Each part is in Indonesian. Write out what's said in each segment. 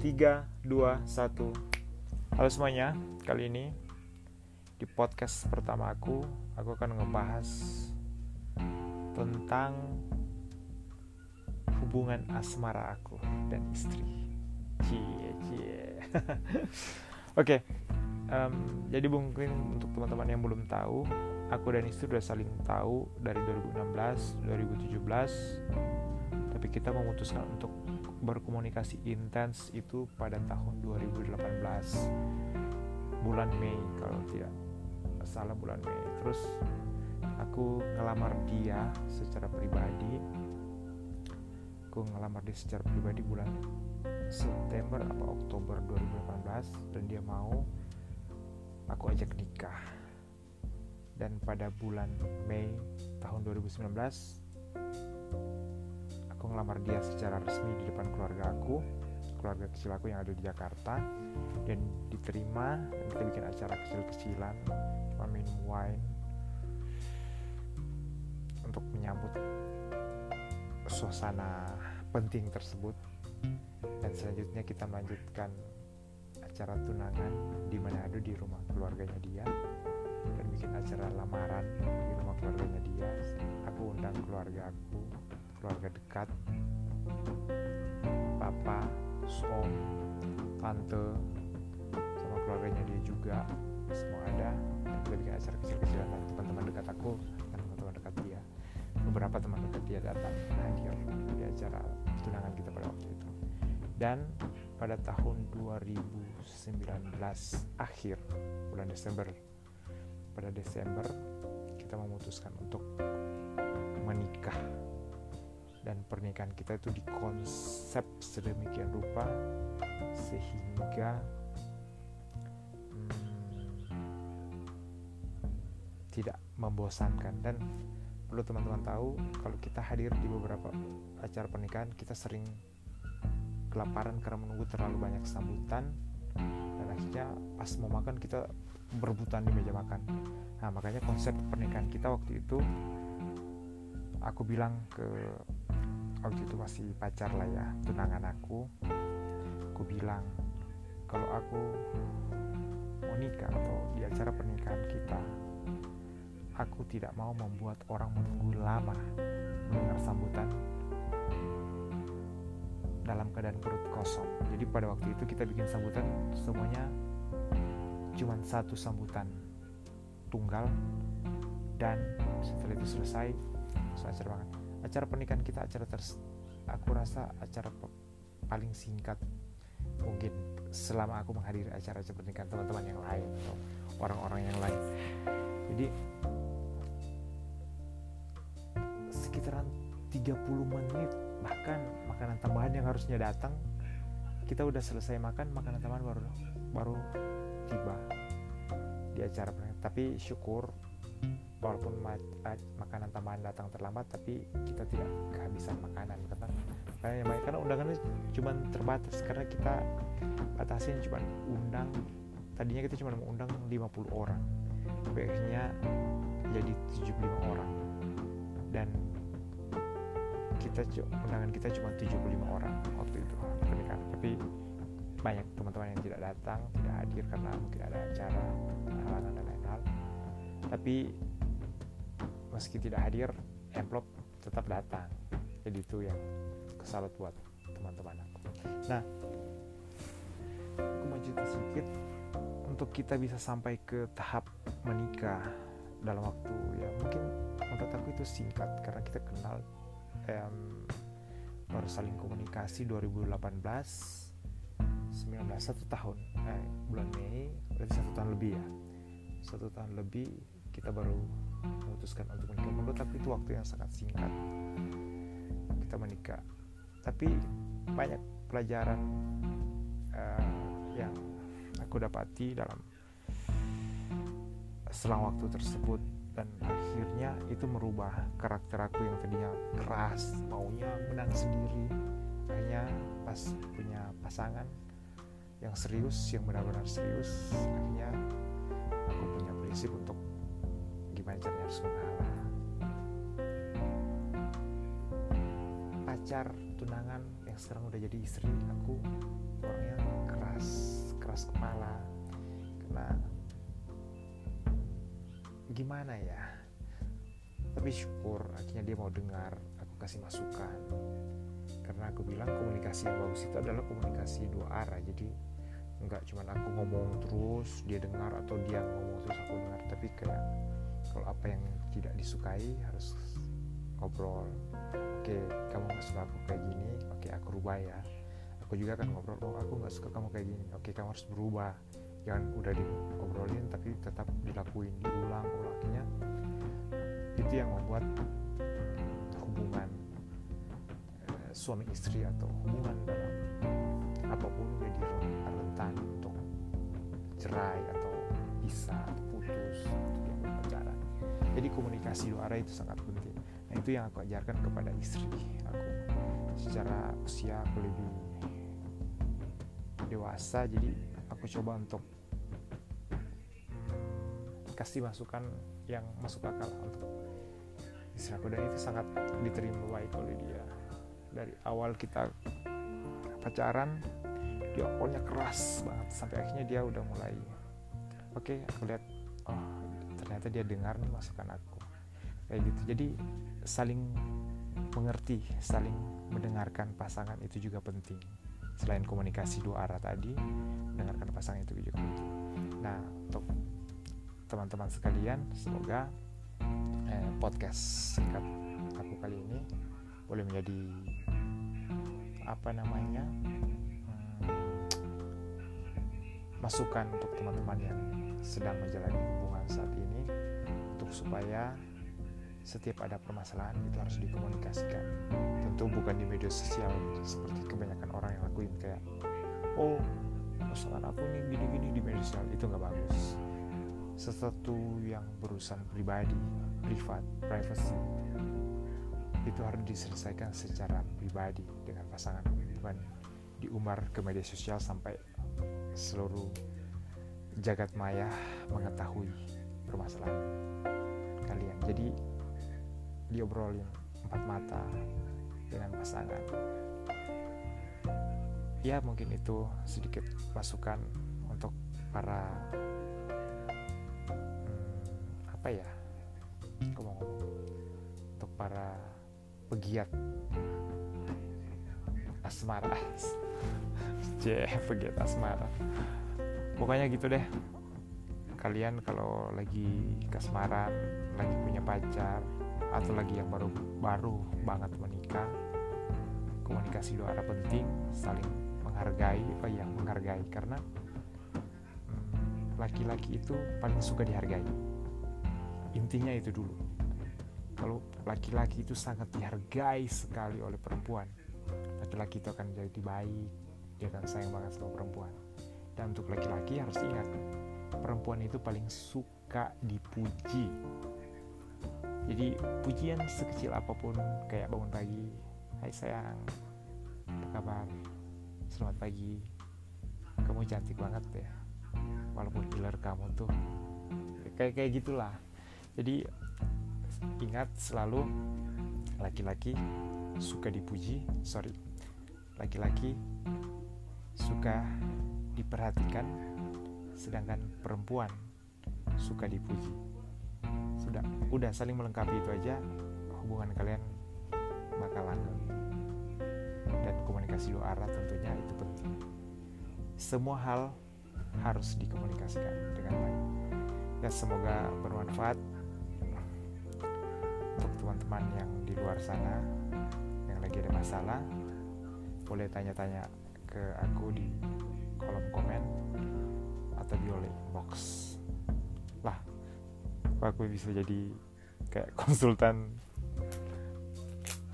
3, 2, 1 Halo semuanya, kali ini di podcast pertama aku Aku akan ngebahas tentang hubungan asmara aku dan istri. Cie, cie. Oke, um, jadi mungkin untuk teman-teman yang belum tahu Aku dan istri udah saling tahu dari 2016, 2017 Tapi kita memutuskan untuk berkomunikasi intens itu pada tahun 2018 bulan Mei kalau tidak salah bulan Mei. Terus aku ngelamar dia secara pribadi. Aku ngelamar dia secara pribadi bulan September atau Oktober 2018 dan dia mau aku ajak nikah. Dan pada bulan Mei tahun 2019 aku ngelamar dia secara resmi di depan keluarga aku keluarga kecil aku yang ada di Jakarta. Dan diterima dan kita bikin acara kecil-kecilan cuma minum wine untuk menyambut suasana penting tersebut. Dan selanjutnya kita melanjutkan acara tunangan di Manado di rumah keluarganya dia dan bikin acara lamaran di rumah keluarganya dia. Aku undang keluarga aku keluarga dekat papa om tante sama keluarganya dia juga. Semua ada dan kita bikin acara kecil-kecilan teman-teman dekat aku dan teman-teman dekat dia. Beberapa teman dekat dia datang. Hadir di acara tunangan kita pada waktu itu. Dan pada tahun 2019 akhir bulan Desember pada Desember kita memutuskan untuk menikah. Dan pernikahan kita itu dikonsep sedemikian rupa sehingga hmm, tidak membosankan. Dan perlu teman-teman tahu kalau kita hadir di beberapa acara pernikahan kita sering kelaparan karena menunggu terlalu banyak sambutan. Dan akhirnya pas mau makan kita berebutan di meja makan. Nah makanya konsep pernikahan kita waktu itu aku bilang ke waktu itu masih pacar lah ya tunangan aku aku bilang kalau aku mau nikah atau di acara pernikahan kita aku tidak mau membuat orang menunggu lama mendengar sambutan dalam keadaan perut kosong. Jadi pada waktu itu kita bikin sambutan semuanya cuma satu sambutan tunggal. Dan setelah itu selesai acara banget. Acara pernikahan kita acara ters aku rasa acara paling singkat mungkin selama aku menghadiri acara-acara pernikahan teman-teman yang lain atau orang-orang yang lain. Jadi sekitaran 30 menit bahkan makanan tambahan yang harusnya datang kita udah selesai makan makanan tambahan baru baru tiba di acara pernikahan. Tapi syukur walaupun makanan tambahan datang terlambat tapi kita tidak kehabisan makanan. Karena karena karena undangannya cuma terbatas. Karena kita batasin cuma undang tadinya kita cuma mengundang 50 orang. Tapi akhirnya jadi 75 orang. Dan kita undangan kita cuma 75 orang waktu itu pernikahan. Tapi banyak teman-teman yang tidak datang tidak hadir karena mungkin ada acara halangan dan lain hal tapi meski tidak hadir amplop tetap datang. Jadi itu yang kesalut buat teman-teman aku. Nah aku mau cerita sedikit untuk kita bisa sampai ke tahap menikah dalam waktu ya mungkin menurut aku itu singkat karena kita kenal um, baru saling komunikasi 2018 19 satu tahun. Eh, bulan Mei berarti satu tahun lebih ya. Satu tahun lebih kita baru memutuskan untuk menikah. Menurut aku itu waktu yang sangat singkat. Kita menikah. Tapi banyak pelajaran uh, yang aku dapati dalam selang waktu tersebut. Dan akhirnya itu merubah karakter aku yang tadinya keras maunya menang sendiri. Akhirnya pas punya pasangan yang serius yang benar-benar serius. Akhirnya aku punya prinsip untuk gimana caranya harus mengalah. Pacar tunangan yang sekarang udah jadi istri aku orangnya keras kepala. Karena gimana ya? Tapi syukur akhirnya dia mau dengar aku kasih masukan aku bilang komunikasi yang bagus itu adalah komunikasi dua arah. Jadi nggak cuma aku ngomong terus dia dengar atau dia ngomong terus aku dengar. Tapi kayak kalau apa yang tidak disukai harus ngobrol. Oke kamu nggak suka aku kayak gini oke aku rubah ya. Aku juga kan ngobrol oh aku nggak suka kamu kayak gini. Oke kamu harus berubah. Jangan udah diobrolin tapi tetap dilakuin diulang ulangnya itu yang membuat hubungan suami istri atau hubungan dalam apa pun jadi rentan untuk cerai atau bisa atau putus untuk pacaran. Jadi komunikasi dua arah itu sangat penting. Nah itu yang aku ajarkan kepada istri aku. Secara usia aku lebih dewasa jadi aku coba untuk kasih masukan yang masuk akal untuk istri aku. Dan itu sangat diterima baik oleh dia dari awal kita pacaran dia awalnya keras banget. Sampai akhirnya dia udah mulai oke okay, aku lihat oh ternyata dia dengar nih masukan aku. Kayak gitu. Jadi saling mengerti saling mendengarkan pasangan itu juga penting. Selain komunikasi dua arah tadi mendengarkan pasangan itu juga penting. Nah untuk teman-teman sekalian semoga eh, podcast singkat aku kali ini boleh menjadi apa namanya hmm, masukan untuk teman-teman yang sedang menjalani hubungan saat ini untuk supaya setiap ada permasalahan itu harus dikomunikasikan. Tentu bukan di media sosial seperti kebanyakan orang yang lakuin kayak oh persoalan aku nih gini-gini di media sosial itu nggak bagus. Sesuatu yang berurusan pribadi privat privacy itu harus diselesaikan secara pribadi dengan pasangan bukan diumar ke media sosial sampai seluruh jagat maya mengetahui permasalahan kalian. Jadi diobrolin empat mata dengan pasangan. Ya mungkin itu sedikit masukan untuk para apa ya ngomong-ngomong untuk para pegiat. Asmara. C pegiat asmara. Pokoknya gitu deh. Kalian kalau lagi kasmaran lagi punya pacar atau lagi yang baru baru banget menikah komunikasi dua arah penting saling menghargai oh iya menghargai. Karena laki-laki itu paling suka dihargai. Intinya itu dulu kalau laki-laki itu sangat dihargai sekali oleh perempuan laki-laki itu akan jadi baik dia akan sayang banget sama perempuan. Dan untuk laki-laki harus ingat perempuan itu paling suka dipuji. Jadi pujian sekecil apa pun kayak bangun pagi hai sayang apa kabar? Selamat pagi. Kamu cantik banget ya walaupun killer kamu tuh kayak kayak gitulah. Jadi ingat selalu laki-laki suka dipuji sorry. Laki-laki suka diperhatikan sedangkan perempuan suka dipuji. Sudah udah saling melengkapi itu aja hubungan kalian bakal langgeng dan komunikasi dua arah tentunya itu penting. Semua hal harus dikomunikasikan dengan baik. Ya semoga bermanfaat teman-teman yang di luar sana yang lagi ada masalah boleh tanya-tanya ke aku di kolom komen atau di oleh box lah aku bisa jadi kayak konsultan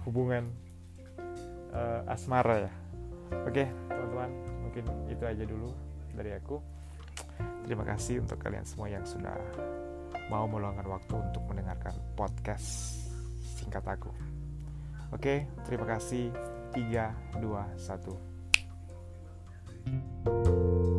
hubungan uh, asmara ya? Oke teman-teman mungkin itu aja dulu dari aku. Terima kasih untuk kalian semua yang sudah mau meluangkan waktu untuk mendengarkan podcast singkat aku. Oke, terima kasih. 3 2 1.